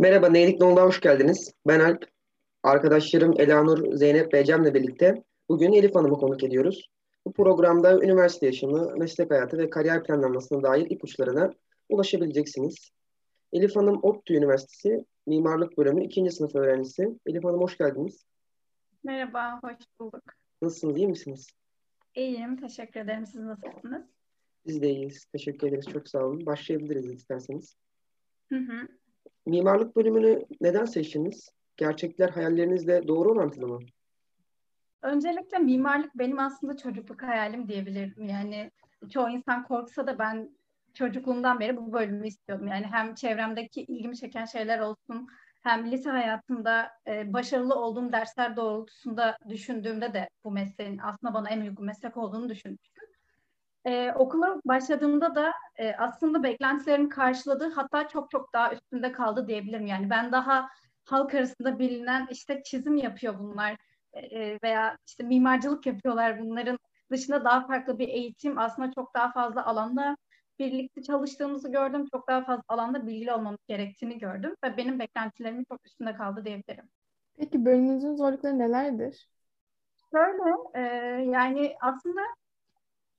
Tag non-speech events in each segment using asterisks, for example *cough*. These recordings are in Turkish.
Merhaba, Neylik Nol'da hoş geldiniz. Ben Alp. Arkadaşlarım Elanur, Zeynep ve Cem'le birlikte bugün Elif Hanım'ı konuk ediyoruz. Bu programda üniversite yaşamı, meslek hayatı ve kariyer planlamasına dair ipuçlarına ulaşabileceksiniz. Elif Hanım ODTÜ Üniversitesi Mimarlık Bölümü 2. sınıf öğrencisi. Elif Hanım hoş geldiniz. Merhaba, hoş bulduk. Nasılsınız, iyi misiniz? İyiyim, teşekkür ederim. Siz nasılsınız? Biz de iyiyiz, teşekkür ederiz. Çok sağ olun. Başlayabiliriz isterseniz. Hı hı. Mimarlık bölümünü neden seçtiniz? Gerçekler hayallerinizle doğru orantılı mı? Öncelikle mimarlık benim aslında çocukluk hayalim diyebilirim. Yani çoğu insan korksa da ben çocukluğumdan beri bu bölümü istiyordum. Yani hem çevremdeki ilgimi çeken şeyler olsun, hem lise hayatımda e, başarılı olduğum dersler doğrultusunda düşündüğümde de bu mesleğin aslında bana en uygun meslek olduğunu düşünmüştüm. Ee, okula başladığımda da e, aslında beklentilerimi karşıladı hatta çok çok daha üstünde kaldı diyebilirim. Yani ben daha halk arasında bilinen işte çizim yapıyor bunlar e, veya işte mimarcılık yapıyorlar bunların dışında daha farklı bir eğitim aslında çok daha fazla alanda birlikte çalıştığımızı gördüm. Çok daha fazla alanda bilgili olmamız gerektiğini gördüm ve benim beklentilerimin çok üstünde kaldı diyebilirim. Peki bölümünüzün zorlukları nelerdir? Şöyle e, yani aslında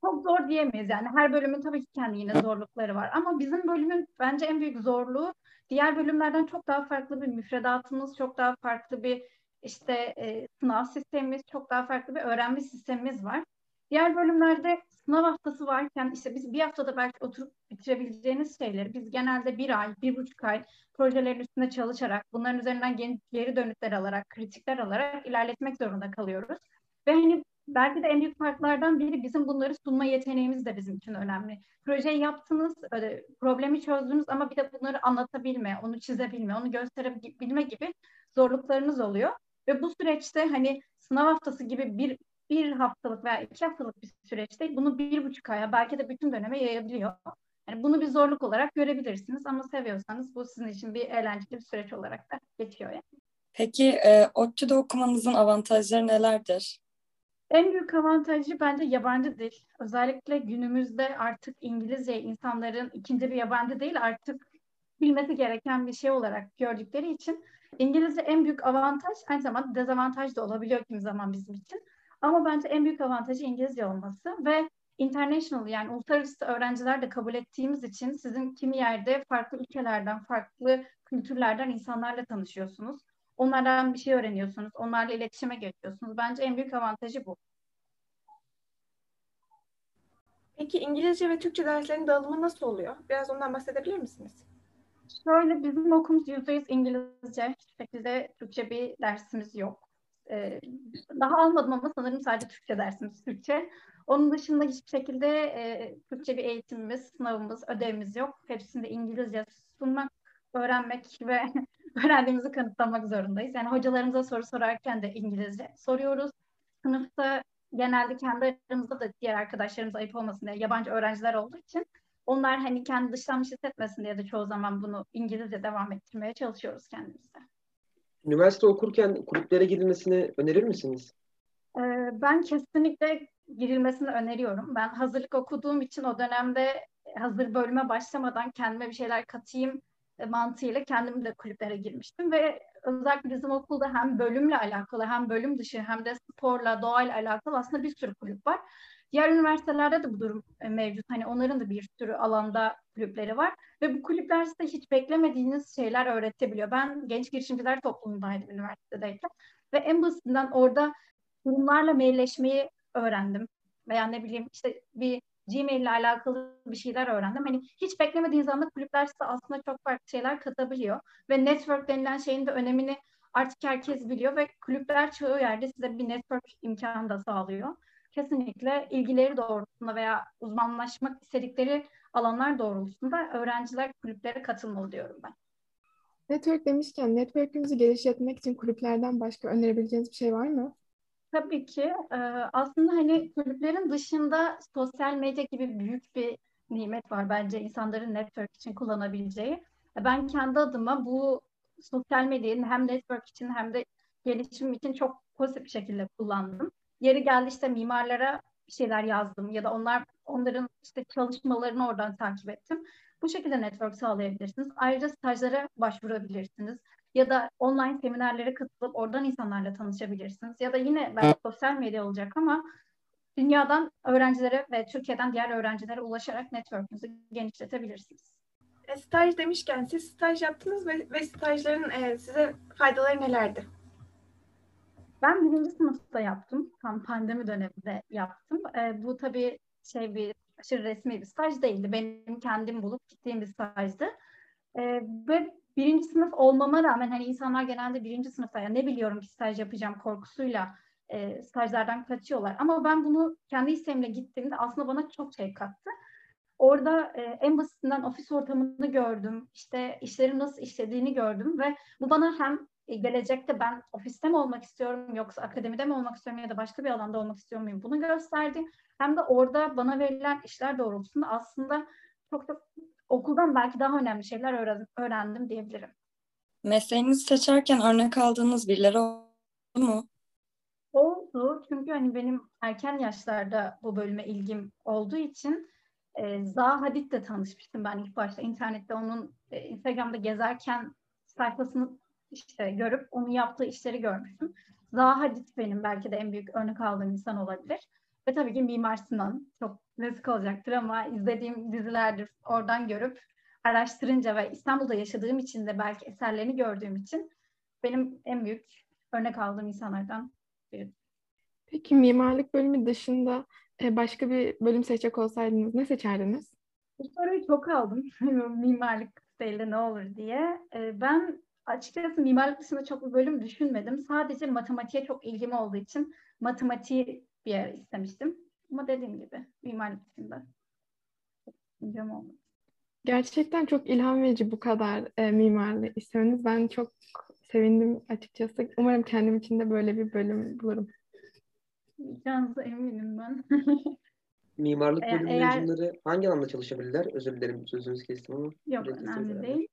çok zor diyemeyiz yani her bölümün tabii ki kendi yine zorlukları var ama bizim bölümün bence en büyük zorluğu diğer bölümlerden çok daha farklı bir müfredatımız, çok daha farklı bir işte e, sınav sistemimiz, çok daha farklı bir öğrenme sistemimiz var. Diğer bölümlerde sınav haftası varken işte biz bir haftada belki oturup bitirebileceğiniz şeyleri biz genelde bir ay, bir buçuk ay projelerin üstünde çalışarak, bunların üzerinden geri dönütler alarak, kritikler alarak ilerletmek zorunda kalıyoruz. Ve hani belki de en büyük farklardan biri bizim bunları sunma yeteneğimiz de bizim için önemli. Projeyi yaptınız, problemi çözdünüz ama bir de bunları anlatabilme, onu çizebilme, onu gösterebilme gibi zorluklarınız oluyor. Ve bu süreçte hani sınav haftası gibi bir bir haftalık veya iki haftalık bir süreçte bunu bir buçuk aya belki de bütün döneme yayabiliyor. Yani bunu bir zorluk olarak görebilirsiniz ama seviyorsanız bu sizin için bir eğlenceli bir süreç olarak da geçiyor yani. Peki e, ODTÜ'de okumanızın avantajları nelerdir? En büyük avantajı bence yabancı dil. Özellikle günümüzde artık İngilizce insanların ikinci bir yabancı değil artık bilmesi gereken bir şey olarak gördükleri için İngilizce en büyük avantaj aynı zamanda dezavantaj da olabiliyor kimi zaman bizim için. Ama bence en büyük avantajı İngilizce olması ve international yani uluslararası öğrenciler de kabul ettiğimiz için sizin kimi yerde farklı ülkelerden, farklı kültürlerden insanlarla tanışıyorsunuz. Onlardan bir şey öğreniyorsunuz. Onlarla iletişime geçiyorsunuz. Bence en büyük avantajı bu. Peki İngilizce ve Türkçe derslerinin dağılımı nasıl oluyor? Biraz ondan bahsedebilir misiniz? Şöyle bizim okulumuz %100 İngilizce. Hiçbir şekilde Türkçe bir dersimiz yok. Ee, daha almadım ama sanırım sadece Türkçe dersimiz Türkçe. Onun dışında hiçbir şekilde e, Türkçe bir eğitimimiz, sınavımız, ödevimiz yok. Hepsinde İngilizce sunmak, öğrenmek ve öğrendiğimizi kanıtlamak zorundayız. Yani hocalarımıza soru sorarken de İngilizce soruyoruz. Sınıfta genelde kendi aramızda da diğer arkadaşlarımız ayıp olmasın diye yabancı öğrenciler olduğu için onlar hani kendi dışlanmış hissetmesin diye de çoğu zaman bunu İngilizce devam ettirmeye çalışıyoruz kendimizde. Üniversite okurken kulüplere girilmesini önerir misiniz? Ee, ben kesinlikle girilmesini öneriyorum. Ben hazırlık okuduğum için o dönemde hazır bölüme başlamadan kendime bir şeyler katayım mantığıyla kendim de kulüplere girmiştim ve özellikle bizim okulda hem bölümle alakalı hem bölüm dışı hem de sporla, doğayla alakalı aslında bir sürü kulüp var. Diğer üniversitelerde de bu durum e, mevcut. Hani onların da bir sürü alanda kulüpleri var ve bu kulüpler size hiç beklemediğiniz şeyler öğretebiliyor. Ben genç girişimciler toplumundaydım üniversitedeyken ve en basitinden orada kurumlarla mailleşmeyi öğrendim. Veya ne bileyim işte bir Gmail ile alakalı bir şeyler öğrendim. Hani hiç beklemediğiniz anda kulüpler size aslında çok farklı şeyler katabiliyor. Ve network denilen şeyin de önemini artık herkes biliyor ve kulüpler çoğu yerde size bir network imkanı da sağlıyor. Kesinlikle ilgileri doğrultusunda veya uzmanlaşmak istedikleri alanlar doğrultusunda öğrenciler kulüplere katılmalı diyorum ben. Network demişken network'ünüzü geliştirmek için kulüplerden başka önerebileceğiniz bir şey var mı? Tabii ki. Ee, aslında hani kulüplerin dışında sosyal medya gibi büyük bir nimet var bence insanların network için kullanabileceği. Ben kendi adıma bu sosyal medyayı hem network için hem de gelişim için çok pozitif bir şekilde kullandım. Yeri geldi işte mimarlara bir şeyler yazdım ya da onlar onların işte çalışmalarını oradan takip ettim. Bu şekilde network sağlayabilirsiniz. Ayrıca stajlara başvurabilirsiniz. Ya da online seminerlere katılıp oradan insanlarla tanışabilirsiniz. Ya da yine belki sosyal medya olacak ama dünyadan öğrencilere ve Türkiye'den diğer öğrencilere ulaşarak network'ünüzü genişletebilirsiniz. E, staj demişken siz staj yaptınız ve, ve stajların e, size faydaları nelerdi? Ben birinci sınıfta yaptım. Tam pandemi döneminde yaptım. E, bu tabii şey bir aşırı resmi bir staj değildi. Benim kendim bulup gittiğim bir stajdı. E, ve birinci sınıf olmama rağmen hani insanlar genelde birinci sınıfta ya ne biliyorum ki staj yapacağım korkusuyla e, stajlardan kaçıyorlar. Ama ben bunu kendi isteğimle gittiğimde aslında bana çok şey kattı. Orada e, en basitinden ofis ortamını gördüm. İşte işlerin nasıl işlediğini gördüm ve bu bana hem e, gelecekte ben ofiste mi olmak istiyorum yoksa akademide mi olmak istiyorum ya da başka bir alanda olmak istiyor muyum bunu gösterdi. Hem de orada bana verilen işler doğrultusunda aslında çok çok okuldan belki daha önemli şeyler öğrendim, öğrendim diyebilirim. Mesleğinizi seçerken örnek aldığınız birileri oldu mu? Oldu çünkü hani benim erken yaşlarda bu bölüme ilgim olduğu için e, Zaha Hadid'le tanışmıştım ben ilk başta internette onun e, Instagram'da gezerken sayfasını işte görüp onun yaptığı işleri görmüştüm. Zaha Hadid benim belki de en büyük örnek aldığım insan olabilir. Ve tabii ki Mimar Sinan çok klasik olacaktır ama izlediğim dizilerdir oradan görüp araştırınca ve İstanbul'da yaşadığım için de belki eserlerini gördüğüm için benim en büyük örnek aldığım insanlardan biri. Peki mimarlık bölümü dışında e, başka bir bölüm seçecek olsaydınız ne seçerdiniz? Bu soruyu çok aldım. *laughs* mimarlık değil ne olur diye. E, ben açıkçası mimarlık dışında çok bir bölüm düşünmedim. Sadece matematiğe çok ilgim olduğu için matematiği bir yer istemiştim. Ama dediğim gibi mimarlık dışında düşüncem olmadı. Gerçekten çok ilham verici bu kadar e, mimarlığı istemeniz. Ben çok sevindim açıkçası. Umarım kendim için de böyle bir bölüm bulurum. Canınıza eminim ben. *laughs* Mimarlık bölümü eğer- mezunları hangi alanda çalışabilirler? Özür dilerim sözünüzü kestim ama. Yok önemli değil.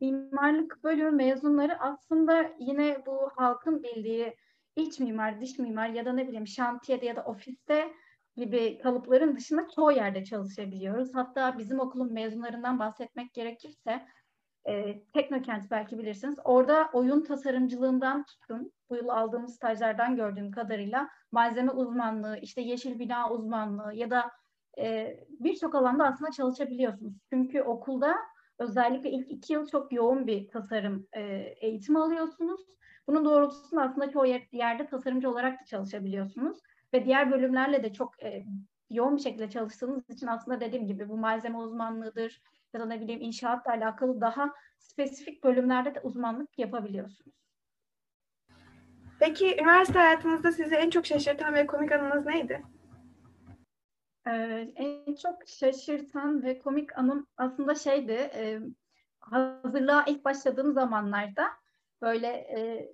Mimarlık bölümü mezunları aslında yine bu halkın bildiği iç mimar, dış mimar ya da ne bileyim şantiyede ya da ofiste gibi kalıpların dışında çoğu yerde çalışabiliyoruz. Hatta bizim okulun mezunlarından bahsetmek gerekirse e, Teknokent belki bilirsiniz. Orada oyun tasarımcılığından tutun, bu yıl aldığımız stajlardan gördüğüm kadarıyla malzeme uzmanlığı, işte yeşil bina uzmanlığı ya da e, birçok alanda aslında çalışabiliyorsunuz. Çünkü okulda özellikle ilk iki yıl çok yoğun bir tasarım e, eğitimi alıyorsunuz. Bunun doğrultusunda aslında çoğu yer- yerde tasarımcı olarak da çalışabiliyorsunuz. Ve diğer bölümlerle de çok e, yoğun bir şekilde çalıştığınız için aslında dediğim gibi bu malzeme uzmanlığıdır ya da ne bileyim inşaatla alakalı daha spesifik bölümlerde de uzmanlık yapabiliyorsunuz. Peki üniversite hayatınızda sizi en çok şaşırtan ve komik anınız neydi? Ee, en çok şaşırtan ve komik anım aslında şeydi, e, hazırlığa ilk başladığım zamanlarda böyle e,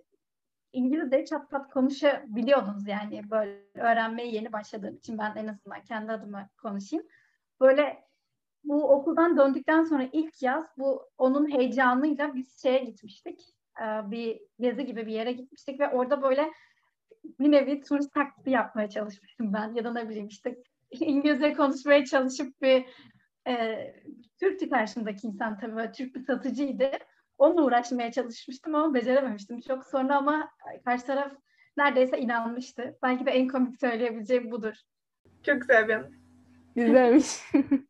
İngilizce çat pat konuşabiliyordunuz yani böyle öğrenmeye yeni başladığım için ben en azından kendi adıma konuşayım. Böyle bu okuldan döndükten sonra ilk yaz bu onun heyecanıyla biz şeye gitmiştik. Bir gezi gibi bir yere gitmiştik ve orada böyle bir nevi turist taklidi yapmaya çalışmıştım ben ya da ne bileyim işte *laughs* İngilizce konuşmaya çalışıp bir e, Türk karşımdaki insan tabii böyle Türk bir satıcıydı. Onunla uğraşmaya çalışmıştım ama becerememiştim çok sonra ama karşı taraf neredeyse inanmıştı. Belki de en komik söyleyebileceğim budur. Çok güzel bir anı. Güzelmiş. *laughs*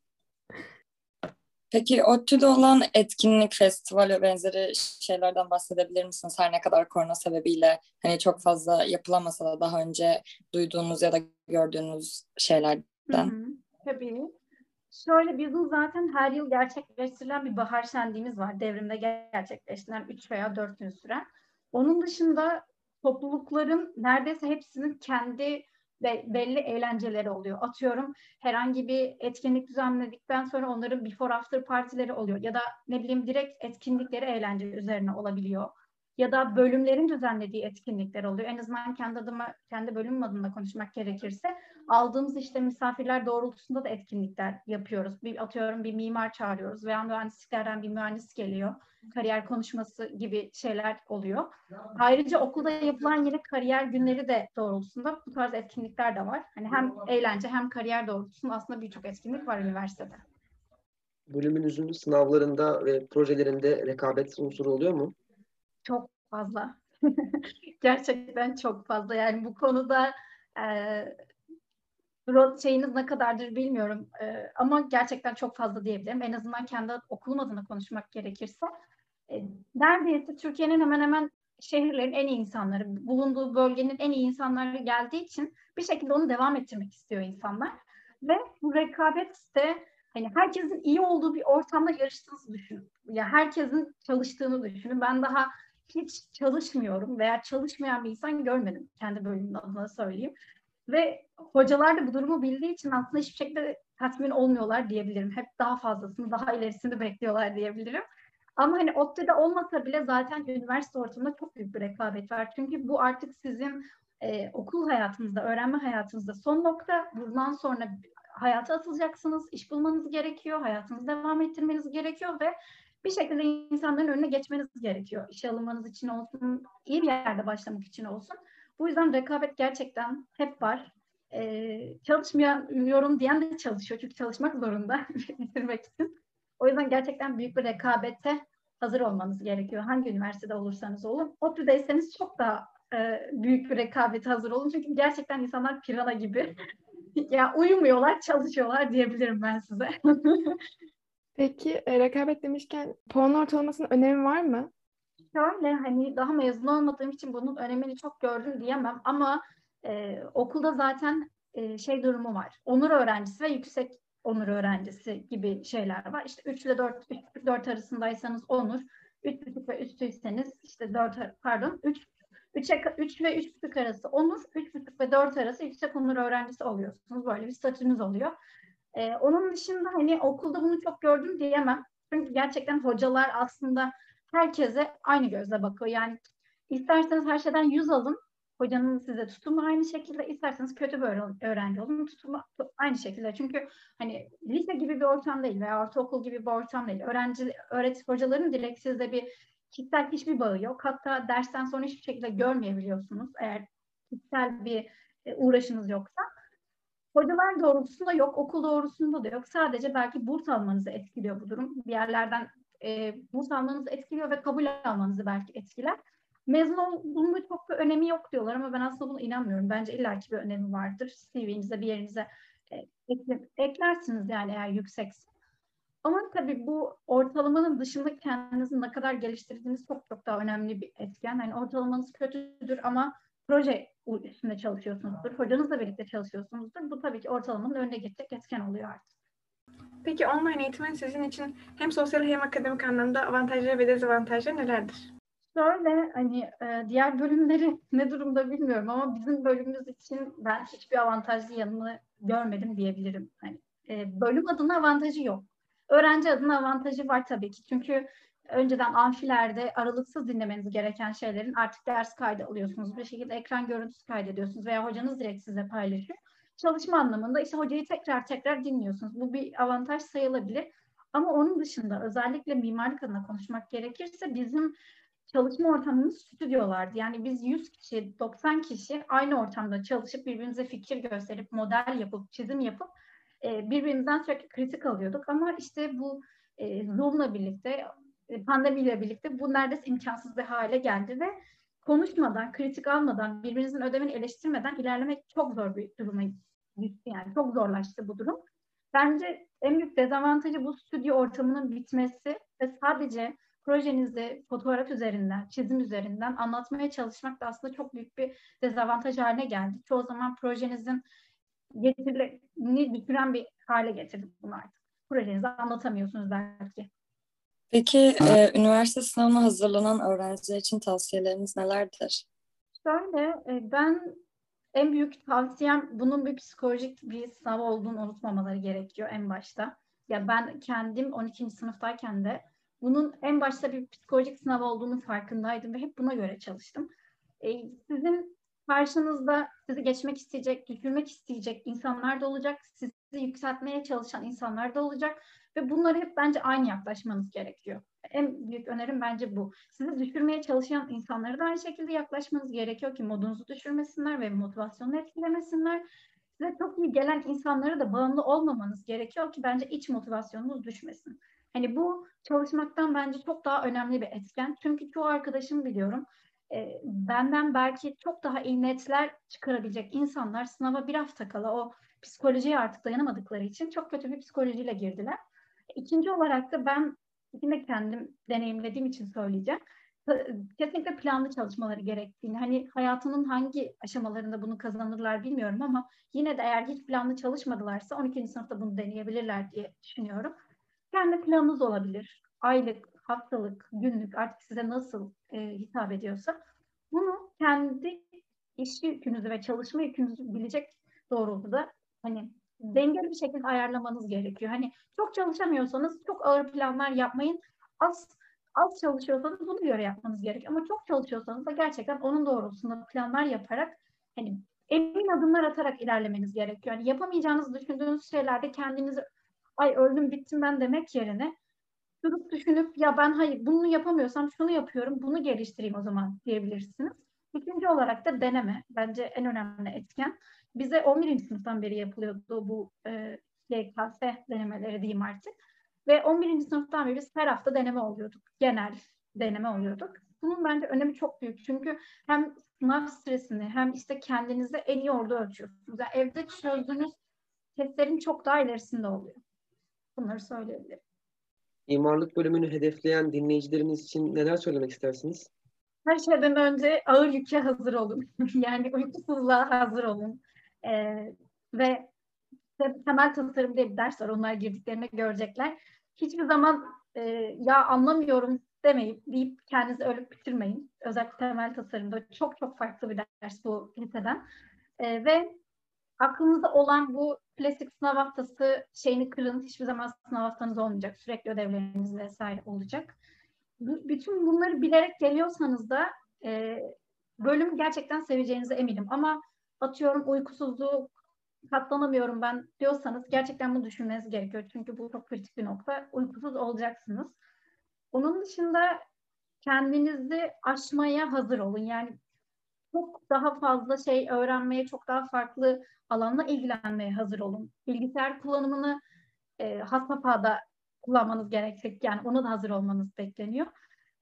Peki ODTÜ'de olan etkinlik, festival ve benzeri şeylerden bahsedebilir misiniz? Her ne kadar korona sebebiyle hani çok fazla yapılamasa da daha önce duyduğunuz ya da gördüğünüz şeylerden. Hı hı, tabii. Şöyle bizim zaten her yıl gerçekleştirilen bir bahar şenliğimiz var. Devrimde gerçekleştirilen 3 veya 4 gün süren. Onun dışında toplulukların neredeyse hepsinin kendi ve belli eğlenceleri oluyor. Atıyorum herhangi bir etkinlik düzenledikten sonra onların before after partileri oluyor. Ya da ne bileyim direkt etkinlikleri eğlence üzerine olabiliyor. Ya da bölümlerin düzenlediği etkinlikler oluyor. En azından kendi adıma, kendi bölümüm adına konuşmak gerekirse aldığımız işte misafirler doğrultusunda da etkinlikler yapıyoruz. Bir atıyorum bir mimar çağırıyoruz veya mühendisliklerden bir mühendis geliyor. Kariyer konuşması gibi şeyler oluyor. Ayrıca okulda yapılan yine kariyer günleri de doğrultusunda bu tarz etkinlikler de var. Hani hem eğlence hem kariyer doğrultusunda aslında birçok etkinlik var üniversitede. bölümünüzün sınavlarında ve projelerinde rekabet unsuru oluyor mu? Çok fazla. *laughs* Gerçekten çok fazla. Yani bu konuda e, şeyiniz ne kadardır bilmiyorum. E, ama gerçekten çok fazla diyebilirim. En azından kendi okulum adına konuşmak gerekirse. E, neredeyse Türkiye'nin hemen hemen şehirlerin en iyi insanları, bulunduğu bölgenin en iyi insanları geldiği için bir şekilde onu devam ettirmek istiyor insanlar. Ve bu rekabet de hani herkesin iyi olduğu bir ortamda yarıştığınızı düşünün. Ya yani herkesin çalıştığını düşünün. Ben daha hiç çalışmıyorum veya çalışmayan bir insan görmedim kendi bölümümün adına söyleyeyim. Ve hocalar da bu durumu bildiği için aslında hiçbir şekilde tatmin olmuyorlar diyebilirim. Hep daha fazlasını, daha ilerisini bekliyorlar diyebilirim. Ama hani ODTÜ'de olmasa bile zaten üniversite ortamında çok büyük bir rekabet var. Çünkü bu artık sizin e, okul hayatınızda, öğrenme hayatınızda son nokta. Bundan sonra hayata atılacaksınız, iş bulmanız gerekiyor, hayatınızı devam ettirmeniz gerekiyor ve bir şekilde insanların önüne geçmeniz gerekiyor. İşe alınmanız için olsun, iyi bir yerde başlamak için olsun. Bu yüzden rekabet gerçekten hep var. Ee, çalışmıyorum diyen de çalışıyor. Çünkü çalışmak zorunda *laughs* bitirmek için. O yüzden gerçekten büyük bir rekabete hazır olmanız gerekiyor. Hangi üniversitede olursanız olun. ODTÜ'deyseniz çok daha e, büyük bir rekabete hazır olun. Çünkü gerçekten insanlar pirana gibi. *laughs* ya uyumuyorlar, çalışıyorlar diyebilirim ben size. *laughs* Peki e, rekabet demişken puan ortalamasının önemi var mı? Şöyle hani daha mezun olmadığım için bunun önemini çok gördüm diyemem ama e, okulda zaten e, şey durumu var. Onur öğrencisi ve yüksek onur öğrencisi gibi şeyler var. İşte 3 ile 4, 3, 4 arasındaysanız onur, 3,5 ve üstüyseniz işte 4 pardon 3 3, 3 ve 3,5 arası onur, 3,5 ve 4 arası yüksek onur öğrencisi oluyorsunuz. Böyle bir statünüz oluyor. Ee, onun dışında hani okulda bunu çok gördüm diyemem. Çünkü gerçekten hocalar aslında herkese aynı gözle bakıyor. Yani isterseniz her şeyden yüz alın. Hocanın size tutumu aynı şekilde. isterseniz kötü bir öğrenci olun. Tutumu aynı şekilde. Çünkü hani lise gibi bir ortam değil veya ortaokul gibi bir ortam değil. Öğrenci, öğretim hocaların direkt sizde bir kişisel hiçbir bağı yok. Hatta dersten sonra hiçbir şekilde görmeyebiliyorsunuz. Eğer kişisel bir e, uğraşınız yoksa. Hocalar doğrultusunda yok, okul doğrultusunda da yok. Sadece belki burs almanızı etkiliyor bu durum. Bir yerlerden e, burs almanızı etkiliyor ve kabul almanızı belki etkiler. Mezun olduğunda çok bir önemi yok diyorlar ama ben aslında buna inanmıyorum. Bence illaki bir önemi vardır. CV'nize bir yerinize e, ekle, eklersiniz yani eğer yüksekse. Ama tabii bu ortalamanın dışında kendinizi ne kadar geliştirdiğiniz çok çok daha önemli bir etken. Yani ortalamanız kötüdür ama proje üstünde çalışıyorsunuzdur. Hocanızla birlikte çalışıyorsunuzdur. Bu tabii ki ortalamanın önüne geçecek etken oluyor artık. Peki online eğitimin sizin için hem sosyal hem akademik anlamda avantajları ve dezavantajları nelerdir? Şöyle hani e, diğer bölümleri *laughs* ne durumda bilmiyorum ama bizim bölümümüz için ben hiçbir avantajlı yanını görmedim diyebilirim. Hani e, bölüm adına avantajı yok. Öğrenci adına avantajı var tabii ki. Çünkü önceden amfilerde aralıksız dinlemeniz gereken şeylerin artık ders kaydı alıyorsunuz. Bir şekilde ekran görüntüsü kaydediyorsunuz veya hocanız direkt size paylaşıyor. Çalışma anlamında işte hocayı tekrar tekrar dinliyorsunuz. Bu bir avantaj sayılabilir. Ama onun dışında özellikle mimarlık adına konuşmak gerekirse bizim çalışma ortamımız stüdyolardı. Yani biz 100 kişi, 90 kişi aynı ortamda çalışıp birbirimize fikir gösterip, model yapıp, çizim yapıp e, birbirimizden sürekli kritik alıyorduk. Ama işte bu e, Zoom'la birlikte, pandemiyle birlikte bu neredeyse imkansız bir hale geldi ve konuşmadan, kritik almadan, birbirinizin ödevini eleştirmeden ilerlemek çok zor bir duruma düştü. Yani çok zorlaştı bu durum. Bence en büyük dezavantajı bu stüdyo ortamının bitmesi ve sadece projenizi fotoğraf üzerinden, çizim üzerinden anlatmaya çalışmak da aslında çok büyük bir dezavantaj haline geldi. Çoğu zaman projenizin getirilerini düşüren bir hale getirdik bunu artık. Projenizi anlatamıyorsunuz belki. Peki e, üniversite sınavına hazırlanan öğrenciler için tavsiyeleriniz nelerdir? Şöyle, e, ben en büyük tavsiyem bunun bir psikolojik bir sınav olduğunu unutmamaları gerekiyor en başta. Ya ben kendim 12. sınıftayken de bunun en başta bir psikolojik sınav olduğunu farkındaydım ve hep buna göre çalıştım. E, sizin karşınızda sizi geçmek isteyecek, düşürmek isteyecek insanlar da olacak, sizi yükseltmeye çalışan insanlar da olacak ve bunları hep bence aynı yaklaşmanız gerekiyor. En büyük önerim bence bu. Sizi düşürmeye çalışan insanları da aynı şekilde yaklaşmanız gerekiyor ki modunuzu düşürmesinler ve motivasyonu etkilemesinler. size çok iyi gelen insanlara da bağımlı olmamanız gerekiyor ki bence iç motivasyonunuz düşmesin. Hani bu çalışmaktan bence çok daha önemli bir etken. Çünkü çoğu arkadaşım biliyorum e, benden belki çok daha iyi netler çıkarabilecek insanlar sınava bir hafta kala o psikolojiye artık dayanamadıkları için çok kötü bir psikolojiyle girdiler. İkinci olarak da ben yine kendim deneyimlediğim için söyleyeceğim. Kesinlikle planlı çalışmaları gerektiğini, hani hayatının hangi aşamalarında bunu kazanırlar bilmiyorum ama yine de eğer hiç planlı çalışmadılarsa 12. sınıfta bunu deneyebilirler diye düşünüyorum. Kendi planınız olabilir. Aylık, haftalık, günlük artık size nasıl e, hitap ediyorsa bunu kendi iş yükünüzü ve çalışma yükünüzü bilecek doğrultuda hani dengeli bir şekilde ayarlamanız gerekiyor. Hani çok çalışamıyorsanız çok ağır planlar yapmayın. Az az çalışıyorsanız bunu göre yapmanız gerekiyor. Ama çok çalışıyorsanız da gerçekten onun doğrultusunda planlar yaparak hani emin adımlar atarak ilerlemeniz gerekiyor. Yani yapamayacağınızı düşündüğünüz şeylerde kendinizi ay öldüm bittim ben demek yerine durup düşünüp ya ben hayır bunu yapamıyorsam şunu yapıyorum bunu geliştireyim o zaman diyebilirsiniz. İkinci olarak da deneme. Bence en önemli etken. Bize 11. sınıftan beri yapılıyordu bu e, YKS denemeleri diyeyim artık. Ve 11. sınıftan beri biz her hafta deneme oluyorduk. Genel deneme oluyorduk. Bunun bence önemi çok büyük. Çünkü hem sınav stresini hem işte kendinizi en iyi orada ölçüyorsunuz. Yani evde çözdüğünüz testlerin çok daha ilerisinde oluyor. Bunları söyleyebilirim. Mimarlık bölümünü hedefleyen dinleyicileriniz için neler söylemek istersiniz? Her şeyden önce ağır yüke hazır olun. *laughs* yani uykusuzluğa hazır olun. Ee, ve temel tasarım diye bir ders var. Onlar girdiklerinde görecekler. Hiçbir zaman e, ya anlamıyorum demeyip deyip kendinizi ölüp bitirmeyin. Özellikle temel tasarımda çok çok farklı bir ders bu liseden. E, ve aklınızda olan bu klasik sınav haftası şeyini kırın. Hiçbir zaman sınav haftanız olmayacak. Sürekli ödevleriniz vesaire olacak. B- bütün bunları bilerek geliyorsanız da e, bölüm gerçekten seveceğinize eminim. Ama atıyorum uykusuzluğu katlanamıyorum ben diyorsanız gerçekten bunu düşünmeniz gerekiyor. Çünkü bu çok kritik bir nokta. Uykusuz olacaksınız. Onun dışında kendinizi aşmaya hazır olun. Yani çok daha fazla şey öğrenmeye, çok daha farklı alanla ilgilenmeye hazır olun. Bilgisayar kullanımını e, has kullanmanız gerekecek. Yani ona da hazır olmanız bekleniyor.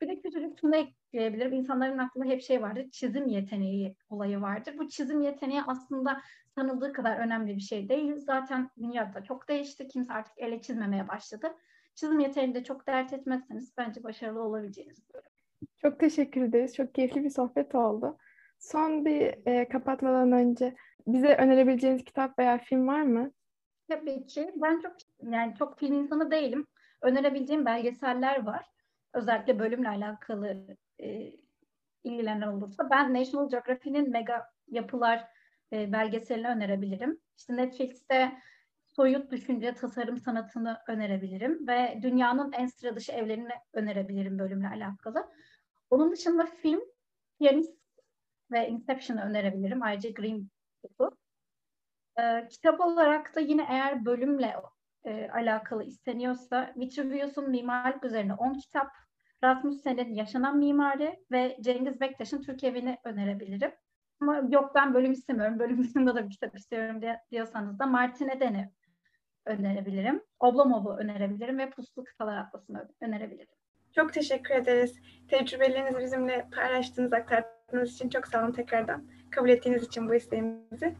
Bir de küçücük şunu ekleyebilirim. İnsanların aklında hep şey vardır. Çizim yeteneği olayı vardır. Bu çizim yeteneği aslında sanıldığı kadar önemli bir şey değil. Zaten dünyada çok değişti. Kimse artık ele çizmemeye başladı. Çizim yeteneğini de çok dert etmezseniz bence başarılı olabileceğiniz Çok teşekkür ederiz. Çok keyifli bir sohbet oldu. Son bir e, kapatmadan önce bize önerebileceğiniz kitap veya film var mı? Tabii ki. Ben çok yani çok film insanı değilim. Önerebileceğim belgeseller var. Özellikle bölümle alakalı e, ilgilenen olursa ben National Geographic'in mega yapılar e, belgeselini önerebilirim. İşte Netflix'te soyut düşünce, tasarım sanatını önerebilirim ve dünyanın en sıra dışı evlerini önerebilirim bölümle alakalı. Onun dışında film, Piyanist ve Inception'ı önerebilirim. Ayrıca Green Book'u. Ee, kitap olarak da yine eğer bölümle e, alakalı isteniyorsa Vitruvius'un mimarlık üzerine 10 kitap, Rasmussen'in Yaşanan Mimari ve Cengiz Bektaş'ın Türk Evi'ni önerebilirim. Ama yok ben bölüm istemiyorum, bölüm dışında da bir kitap istiyorum diyorsanız da Martin Eden'i önerebilirim. Oblomov'u önerebilirim ve Puslu Kıtalar Atlası'nı önerebilirim. Çok teşekkür ederiz. Tecrübelerinizi bizimle paylaştığınız, aktardığınız için çok sağ olun tekrardan. Kabul ettiğiniz için bu isteğimizi.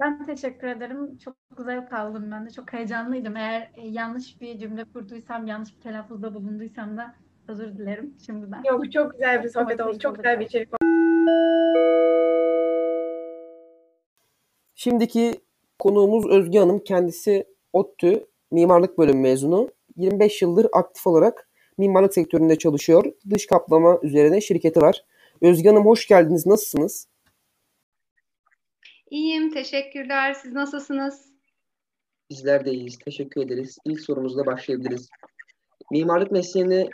Ben teşekkür ederim. Çok güzel kaldım ben de. Çok heyecanlıydım. Eğer e, yanlış bir cümle kurduysam, yanlış bir telaffuzda bulunduysam da özür dilerim şimdiden. Yok çok güzel bir sohbet oldu. Çok güzel bir içerik oldu. Şimdiki konuğumuz Özge Hanım. Kendisi ODTÜ Mimarlık Bölümü mezunu. 25 yıldır aktif olarak mimarlık sektöründe çalışıyor. Dış kaplama üzerine şirketi var. Özge Hanım hoş geldiniz. Nasılsınız? İyiyim, teşekkürler. Siz nasılsınız? Bizler de iyiyiz. Teşekkür ederiz. İlk sorumuzla başlayabiliriz. Mimarlık mesleğini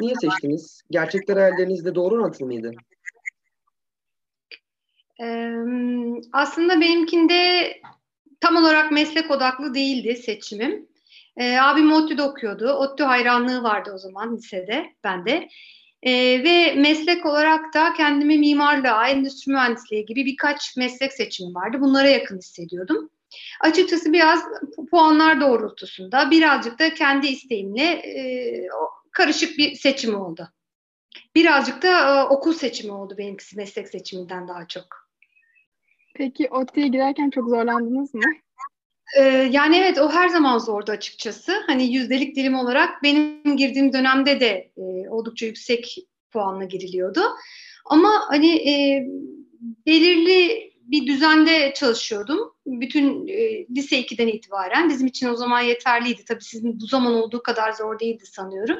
niye seçtiniz? Gerçekler hayallerinizde doğru orantılı mıydı? Ee, aslında benimkinde tam olarak meslek odaklı değildi seçimim. Ee, abim ODTÜ'de okuyordu. ODTÜ hayranlığı vardı o zaman lisede, bende. E, ve meslek olarak da kendimi mimarlığa, endüstri mühendisliği gibi birkaç meslek seçimi vardı. Bunlara yakın hissediyordum. Açıkçası biraz puanlar doğrultusunda birazcık da kendi isteğimle e, karışık bir seçim oldu. Birazcık da e, okul seçimi oldu benimkisi meslek seçiminden daha çok. Peki ODTÜ'ye girerken çok zorlandınız mı? Ee, yani evet o her zaman zordu açıkçası. Hani yüzdelik dilim olarak benim girdiğim dönemde de e, oldukça yüksek puanla giriliyordu. Ama hani e, belirli bir düzende çalışıyordum. Bütün e, lise 2'den itibaren. Bizim için o zaman yeterliydi. Tabii sizin bu zaman olduğu kadar zor değildi sanıyorum.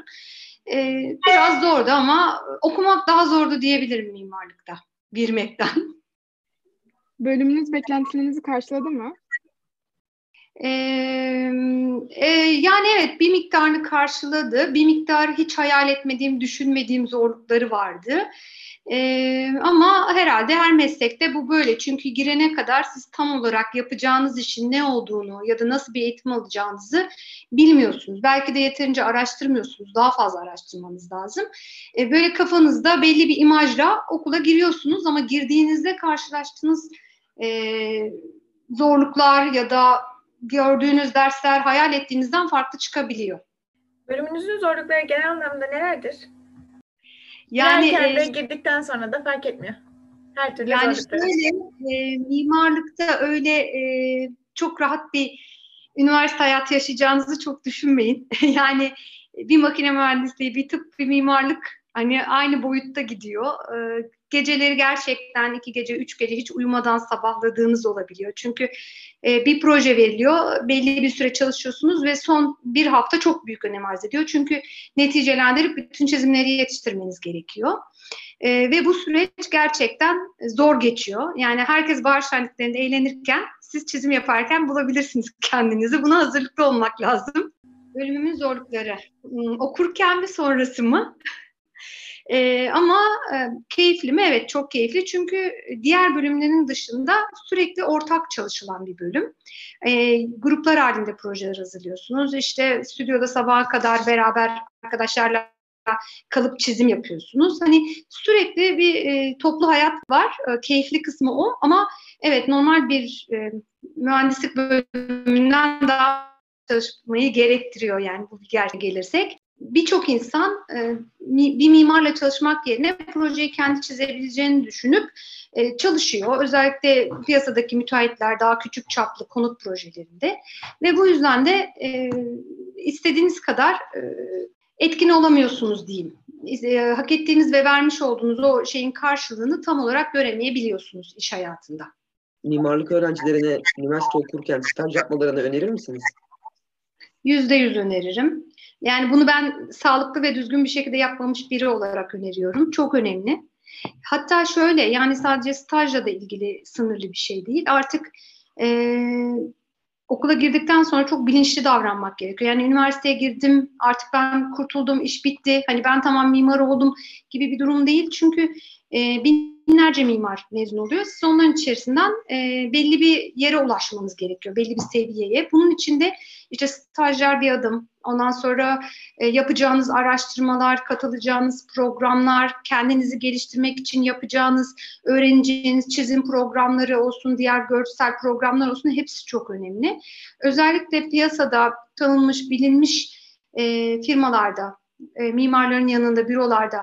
E, biraz zordu ama okumak daha zordu diyebilirim mimarlıkta. Girmekten. Bölümünüz beklentilerinizi karşıladı mı? Ee, e, yani evet bir miktarını karşıladı. Bir miktar hiç hayal etmediğim, düşünmediğim zorlukları vardı. Ee, ama herhalde her meslekte bu böyle. Çünkü girene kadar siz tam olarak yapacağınız işin ne olduğunu ya da nasıl bir eğitim alacağınızı bilmiyorsunuz. Belki de yeterince araştırmıyorsunuz. Daha fazla araştırmanız lazım. Ee, böyle kafanızda belli bir imajla okula giriyorsunuz ama girdiğinizde karşılaştığınız e, zorluklar ya da gördüğünüz dersler hayal ettiğinizden farklı çıkabiliyor. Bölümünüzün zorlukları genel anlamda nelerdir? Yani Girerken e, de girdikten sonra da fark etmiyor. Her türlü yani zorlukları. şöyle e, mimarlıkta öyle e, çok rahat bir üniversite hayatı yaşayacağınızı çok düşünmeyin. *laughs* yani bir makine mühendisliği, bir tıp, bir mimarlık hani aynı boyutta gidiyor. E, geceleri gerçekten iki gece, üç gece hiç uyumadan sabahladığınız olabiliyor. Çünkü e, bir proje veriliyor, belli bir süre çalışıyorsunuz ve son bir hafta çok büyük önem arz ediyor. Çünkü neticelendirip bütün çizimleri yetiştirmeniz gerekiyor. E, ve bu süreç gerçekten zor geçiyor. Yani herkes bahar şenliklerinde eğlenirken siz çizim yaparken bulabilirsiniz *laughs* kendinizi. Buna hazırlıklı olmak lazım. Bölümümün zorlukları. Hmm, Okurken mi sonrası mı? E, ama e, keyifli mi? Evet çok keyifli çünkü diğer bölümlerin dışında sürekli ortak çalışılan bir bölüm. E, gruplar halinde projeler hazırlıyorsunuz. İşte stüdyoda sabaha kadar beraber arkadaşlarla kalıp çizim yapıyorsunuz. Hani sürekli bir e, toplu hayat var. E, keyifli kısmı o ama evet normal bir e, mühendislik bölümünden daha çalışmayı gerektiriyor yani bu gerçeğe gelirsek birçok insan e, bir mimarla çalışmak yerine projeyi kendi çizebileceğini düşünüp e, çalışıyor. Özellikle piyasadaki müteahhitler daha küçük çaplı konut projelerinde ve bu yüzden de e, istediğiniz kadar etkin olamıyorsunuz diyeyim. E, hak ettiğiniz ve vermiş olduğunuz o şeyin karşılığını tam olarak göremeyebiliyorsunuz iş hayatında. Mimarlık öğrencilerine üniversite okurken staj yapmalarını önerir misiniz? Yüzde yüz öneririm. Yani bunu ben sağlıklı ve düzgün bir şekilde yapmamış biri olarak öneriyorum. Çok önemli. Hatta şöyle yani sadece stajla da ilgili sınırlı bir şey değil. Artık e, okula girdikten sonra çok bilinçli davranmak gerekiyor. Yani üniversiteye girdim artık ben kurtuldum iş bitti hani ben tamam mimar oldum gibi bir durum değil. Çünkü e, binlerce mimar mezun oluyor. Siz onların içerisinden e, belli bir yere ulaşmanız gerekiyor. Belli bir seviyeye. Bunun için de işte stajyer bir adım, ondan sonra e, yapacağınız araştırmalar, katılacağınız programlar, kendinizi geliştirmek için yapacağınız, öğreneceğiniz çizim programları olsun, diğer görsel programlar olsun hepsi çok önemli. Özellikle piyasada tanınmış, bilinmiş e, firmalarda, e, mimarların yanında, bürolarda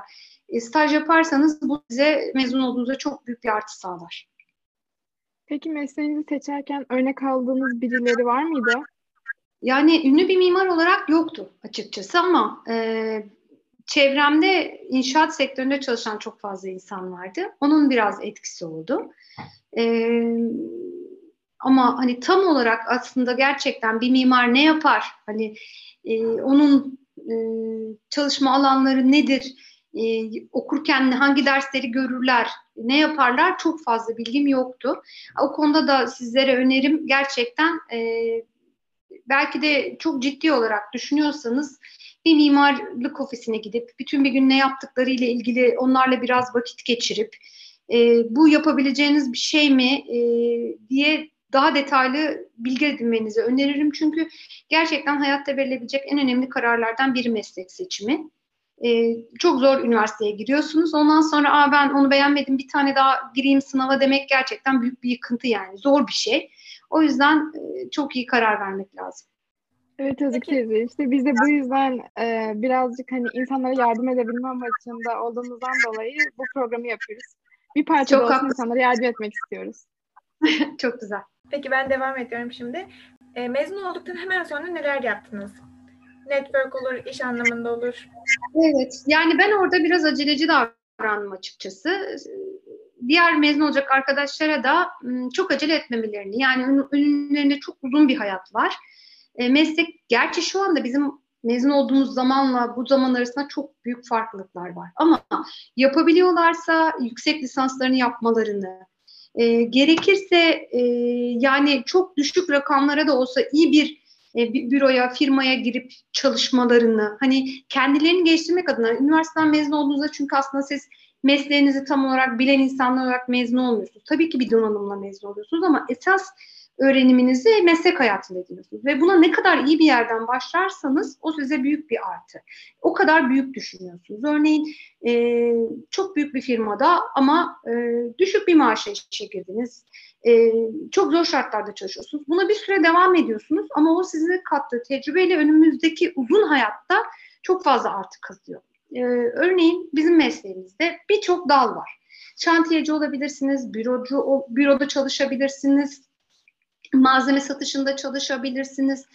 e, staj yaparsanız bu size mezun olduğunuzda çok büyük bir artı sağlar. Peki mesleğinizi seçerken örnek aldığınız birileri var mıydı? Yani ünlü bir mimar olarak yoktu açıkçası ama e, çevremde inşaat sektöründe çalışan çok fazla insan vardı. Onun biraz etkisi oldu. E, ama hani tam olarak aslında gerçekten bir mimar ne yapar? Hani e, onun e, çalışma alanları nedir? E, okurken hangi dersleri görürler? Ne yaparlar? Çok fazla bilgim yoktu. O konuda da sizlere önerim gerçekten e, belki de çok ciddi olarak düşünüyorsanız bir mimarlık ofisine gidip bütün bir gün ne yaptıkları ile ilgili onlarla biraz vakit geçirip e, bu yapabileceğiniz bir şey mi e, diye daha detaylı bilgi edinmenizi öneririm. Çünkü gerçekten hayatta verilebilecek en önemli kararlardan biri meslek seçimi. E, çok zor üniversiteye giriyorsunuz. Ondan sonra Aa, ben onu beğenmedim bir tane daha gireyim sınava demek gerçekten büyük bir yıkıntı yani. Zor bir şey. O yüzden e, çok iyi karar vermek lazım. Evet Özgür teyze işte biz de bu yüzden e, birazcık hani insanlara yardım edebilme amacında olduğumuzdan dolayı bu programı yapıyoruz. Bir parça Çok da olsun insanlara yardım etmek istiyoruz. *laughs* çok güzel. Peki ben devam ediyorum şimdi. E, mezun olduktan hemen sonra neler yaptınız? Network olur, iş anlamında olur. Evet, yani ben orada biraz aceleci davrandım açıkçası. Diğer mezun olacak arkadaşlara da ım, çok acele etmemelerini, yani ön- önlerinde çok uzun bir hayat var. E, meslek, gerçi şu anda bizim mezun olduğumuz zamanla bu zaman arasında çok büyük farklılıklar var. Ama yapabiliyorlarsa yüksek lisanslarını yapmalarını, e, gerekirse e, yani çok düşük rakamlara da olsa iyi bir e, büroya, firmaya girip çalışmalarını, hani kendilerini geliştirmek adına üniversiteden mezun olduğunuzda çünkü aslında siz mesleğinizi tam olarak bilen insanlar olarak mezun olmuyorsunuz. Tabii ki bir donanımla mezun oluyorsunuz ama esas öğreniminizi meslek hayatında ediyorsunuz. Ve buna ne kadar iyi bir yerden başlarsanız o size büyük bir artı. O kadar büyük düşünüyorsunuz. Örneğin e, çok büyük bir firmada ama e, düşük bir maaşa işe girdiniz. E, çok zor şartlarda çalışıyorsunuz. Buna bir süre devam ediyorsunuz ama o size kattığı tecrübeyle önümüzdeki uzun hayatta çok fazla artı kazıyor. E, örneğin bizim mesleğimizde birçok dal var. Şantiyeci olabilirsiniz, bürocu, büroda çalışabilirsiniz, malzeme satışında çalışabilirsiniz.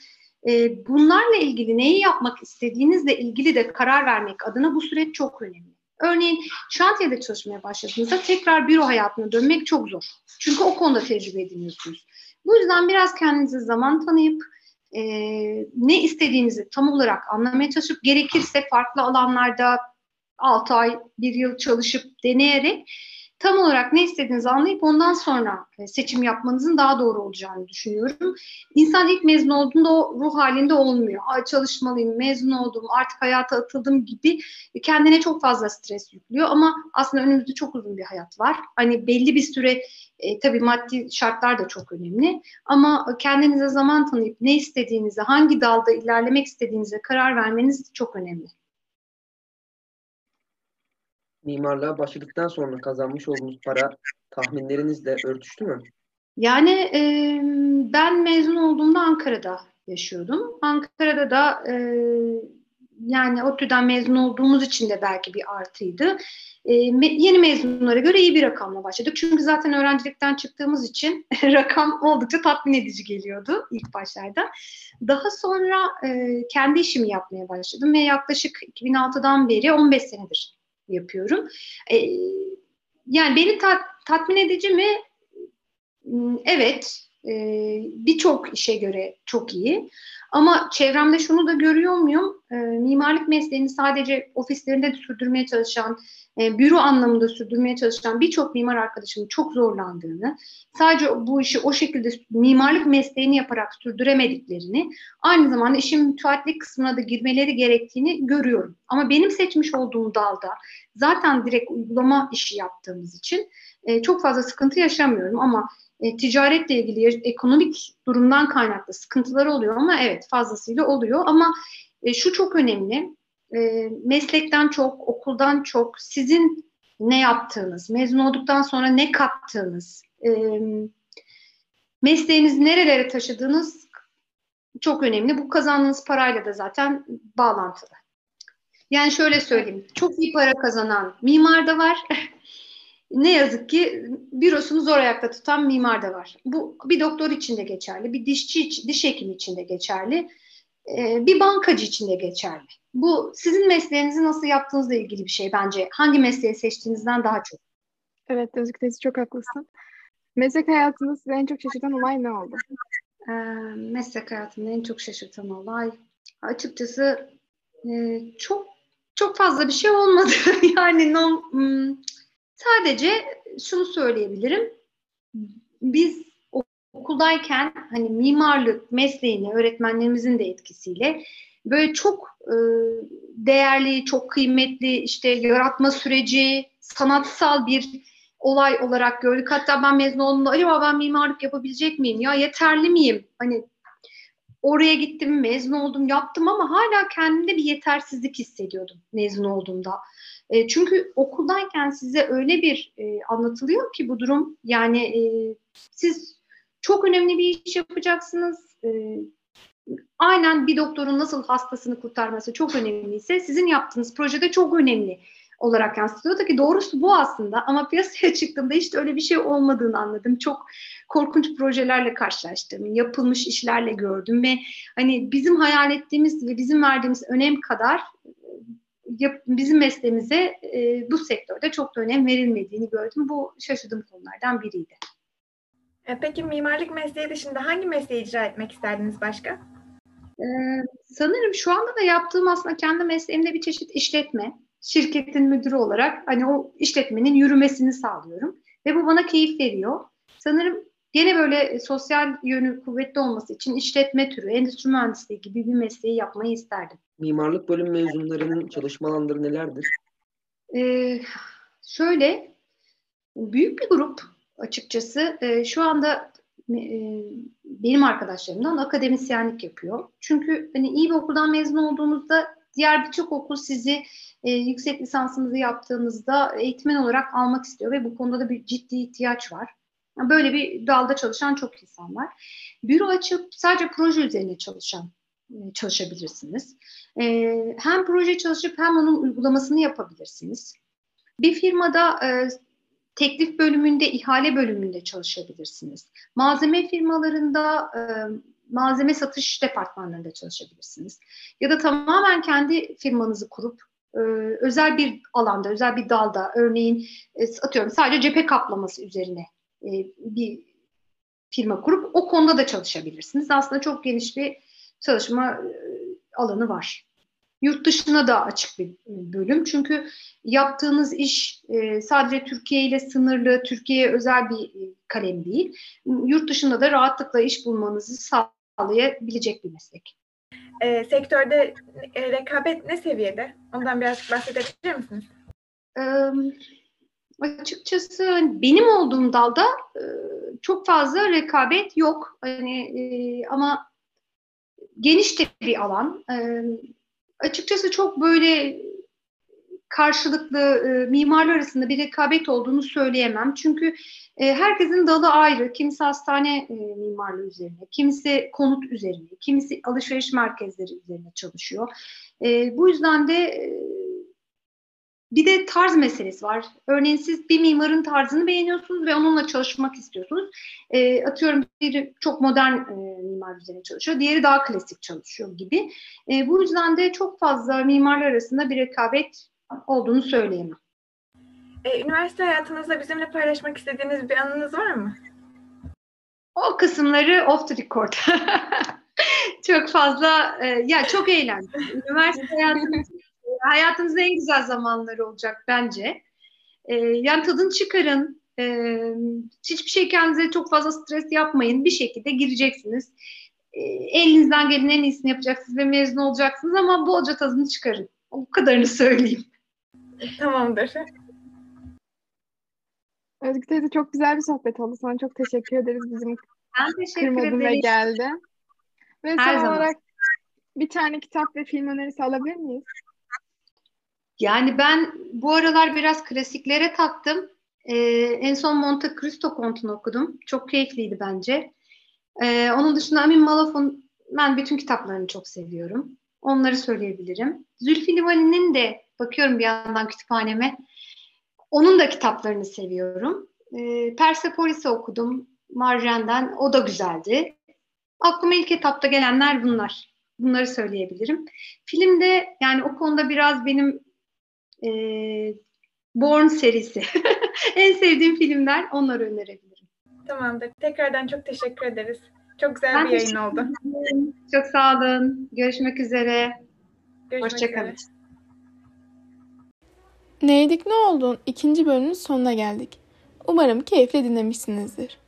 E, bunlarla ilgili neyi yapmak istediğinizle ilgili de karar vermek adına bu süreç çok önemli. Örneğin şantiyede çalışmaya başladığınızda tekrar büro hayatına dönmek çok zor. Çünkü o konuda tecrübe ediniyorsunuz. Bu yüzden biraz kendinize zaman tanıyıp e, ne istediğinizi tam olarak anlamaya çalışıp gerekirse farklı alanlarda 6 ay, 1 yıl çalışıp deneyerek tam olarak ne istediğinizi anlayıp ondan sonra e, seçim yapmanızın daha doğru olacağını düşünüyorum. İnsan ilk mezun olduğunda o ruh halinde olmuyor. Ay çalışmalıyım, mezun oldum, artık hayata atıldım gibi kendine çok fazla stres yüklüyor ama aslında önümüzde çok uzun bir hayat var. Hani belli bir süre e, tabii maddi şartlar da çok önemli ama kendinize zaman tanıyıp ne istediğinizi, hangi dalda ilerlemek istediğinize karar vermeniz çok önemli. Mimarlığa başladıktan sonra kazanmış olduğunuz para tahminlerinizle örtüştü mü? Yani e, ben mezun olduğumda Ankara'da yaşıyordum. Ankara'da da e, yani ODTÜ'den mezun olduğumuz için de belki bir artıydı. E, me- yeni mezunlara göre iyi bir rakamla başladık. Çünkü zaten öğrencilikten çıktığımız için *laughs* rakam oldukça tatmin edici geliyordu ilk başlarda. Daha sonra e, kendi işimi yapmaya başladım ve yaklaşık 2006'dan beri 15 senedir yapıyorum. E, yani beni tat- tatmin edici mi? Hmm, Evet, e, birçok işe göre çok iyi. Ama çevremde şunu da görüyor muyum? E, mimarlık mesleğini sadece ofislerinde sürdürmeye çalışan, e, büro anlamında sürdürmeye çalışan birçok mimar arkadaşımın çok zorlandığını, sadece bu işi o şekilde mimarlık mesleğini yaparak sürdüremediklerini, aynı zamanda işin müteahhitlik kısmına da girmeleri gerektiğini görüyorum. Ama benim seçmiş olduğum dalda zaten direkt uygulama işi yaptığımız için e, çok fazla sıkıntı yaşamıyorum ama e, ticaretle ilgili ekonomik durumdan kaynaklı sıkıntıları oluyor ama evet fazlasıyla oluyor. Ama e, şu çok önemli e, meslekten çok okuldan çok sizin ne yaptığınız mezun olduktan sonra ne kattığınız e, mesleğinizi nerelere taşıdığınız çok önemli. Bu kazandığınız parayla da zaten bağlantılı. Yani şöyle söyleyeyim çok iyi para kazanan mimar da var *laughs* ne yazık ki bürosunu zor ayakta tutan mimar da var. Bu bir doktor için de geçerli, bir dişçi diş hekimi için de geçerli, e, bir bankacı için de geçerli. Bu sizin mesleğinizi nasıl yaptığınızla ilgili bir şey bence. Hangi mesleği seçtiğinizden daha çok. Evet Özgür teyze çok haklısın. Meslek hayatında sizi en çok şaşırtan olay ne oldu? E, meslek hayatımda en çok şaşırtan olay açıkçası e, çok çok fazla bir şey olmadı. *laughs* yani no, hmm, sadece şunu söyleyebilirim. Biz okuldayken hani mimarlık mesleğini öğretmenlerimizin de etkisiyle böyle çok e, değerli, çok kıymetli işte yaratma süreci, sanatsal bir olay olarak gördük. Hatta ben mezun olduğumda acaba ben mimarlık yapabilecek miyim? Ya yeterli miyim? Hani oraya gittim, mezun oldum, yaptım ama hala kendimde bir yetersizlik hissediyordum mezun olduğumda. E, çünkü okuldayken size öyle bir e, anlatılıyor ki bu durum yani e, siz çok önemli bir iş yapacaksınız. E, aynen bir doktorun nasıl hastasını kurtarması çok önemliyse sizin yaptığınız projede çok önemli olarak yansıtıyordu ki doğrusu bu aslında ama piyasaya *laughs* çıktığımda hiç öyle bir şey olmadığını anladım. Çok korkunç projelerle karşılaştım, yapılmış işlerle gördüm ve hani bizim hayal ettiğimiz ve bizim verdiğimiz önem kadar bizim mesleğimize e, bu sektörde çok da önem verilmediğini gördüm. Bu şaşırdığım konulardan biriydi. E, peki mimarlık mesleği dışında hangi mesleği icra etmek isterdiniz başka? Ee, sanırım şu anda da yaptığım aslında kendi mesleğimde bir çeşit işletme. Şirketin müdürü olarak hani o işletmenin yürümesini sağlıyorum. Ve bu bana keyif veriyor. Sanırım gene böyle sosyal yönü kuvvetli olması için işletme türü, endüstri mühendisliği gibi bir mesleği yapmayı isterdim. Mimarlık bölüm mezunlarının çalışma alanları nelerdir? Ee, şöyle, büyük bir grup açıkçası. Ee, şu anda e, benim arkadaşlarımdan akademisyenlik yapıyor. Çünkü hani iyi bir okuldan mezun olduğunuzda diğer birçok okul sizi e, yüksek lisansınızı yaptığınızda eğitmen olarak almak istiyor ve bu konuda da bir ciddi ihtiyaç var. Yani böyle bir dalda çalışan çok insan var. Büro açıp sadece proje üzerine çalışan e, çalışabilirsiniz. E, hem proje çalışıp hem onun uygulamasını yapabilirsiniz. Bir firmada e, teklif bölümünde, ihale bölümünde çalışabilirsiniz. Malzeme firmalarında e, malzeme satış departmanlarında çalışabilirsiniz. Ya da tamamen kendi firmanızı kurup e, özel bir alanda, özel bir dalda, örneğin e, atıyorum sadece cephe kaplaması üzerine e, bir firma kurup o konuda da çalışabilirsiniz. Aslında çok geniş bir çalışma e, alanı var. Yurt dışına da açık bir bölüm. Çünkü yaptığınız iş e, sadece Türkiye ile sınırlı, Türkiye'ye özel bir e, kalem değil. Yurt dışında da rahatlıkla iş bulmanızı sağlayabilecek bir meslek. E, sektörde e, rekabet ne seviyede? Ondan biraz bahsedebilir misiniz? E, açıkçası benim olduğum dalda e, çok fazla rekabet yok. Hani e, ama geniş de bir alan. E, açıkçası çok böyle karşılıklı e, mimarlar arasında bir rekabet olduğunu söyleyemem. Çünkü e, herkesin dalı ayrı. Kimisi hastane e, mimarlığı üzerine, kimisi konut üzerine, kimisi alışveriş merkezleri üzerine çalışıyor. E, bu yüzden de e, bir de tarz meselesi var. Örneğin siz bir mimarın tarzını beğeniyorsunuz ve onunla çalışmak istiyorsunuz. E, atıyorum biri çok modern e, mimar üzerine çalışıyor, diğeri daha klasik çalışıyor gibi. E, bu yüzden de çok fazla mimarlar arasında bir rekabet olduğunu söyleyemem. E, üniversite hayatınızda bizimle paylaşmak istediğiniz bir anınız var mı? O kısımları off the record. *laughs* çok fazla, e, ya çok eğlendim. Üniversite hayatınız, hayatınızın en güzel zamanları olacak bence. E, yani tadını çıkarın. E, hiçbir şey kendinize çok fazla stres yapmayın. Bir şekilde gireceksiniz. E, elinizden gelen en iyisini yapacaksınız ve mezun olacaksınız ama bolca tadını çıkarın. O kadarını söyleyeyim. Tamamdır. Özgü teyze çok güzel bir sohbet oldu. Sana çok teşekkür ederiz bizim ben teşekkür kırmadın ve geldi. Ve Her son zaman. olarak bir tane kitap ve film önerisi alabilir miyiz? Yani ben bu aralar biraz klasiklere taktım. Ee, en son Monte Cristo kontunu okudum. Çok keyifliydi bence. Ee, onun dışında Amin Malaf'ın ben bütün kitaplarını çok seviyorum. Onları söyleyebilirim. Zülfü Livaneli'nin de bakıyorum bir yandan kütüphaneme. Onun da kitaplarını seviyorum. Ee, Persepolis'i okudum Marjan'dan. O da güzeldi. Aklıma ilk etapta gelenler bunlar. Bunları söyleyebilirim. Filmde yani o konuda biraz benim e, Born serisi. *laughs* en sevdiğim filmler onları önerebilirim. Tamamdır. Tekrardan çok teşekkür ederiz. Çok güzel Ben bir yayın oldu. ederim. Çok sağ olun. Görüşmek üzere. Hoşçakalın. Neydik ne olduğun ikinci bölümün sonuna geldik. Umarım keyifle dinlemişsinizdir.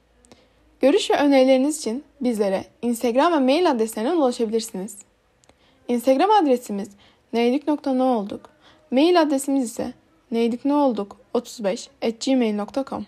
Görüş ve önerileriniz için bizlere Instagram ve mail adreslerinden ulaşabilirsiniz. Instagram adresimiz neydik.noolduk. Mail adresimiz ise neydikneolduk35 at gmail.com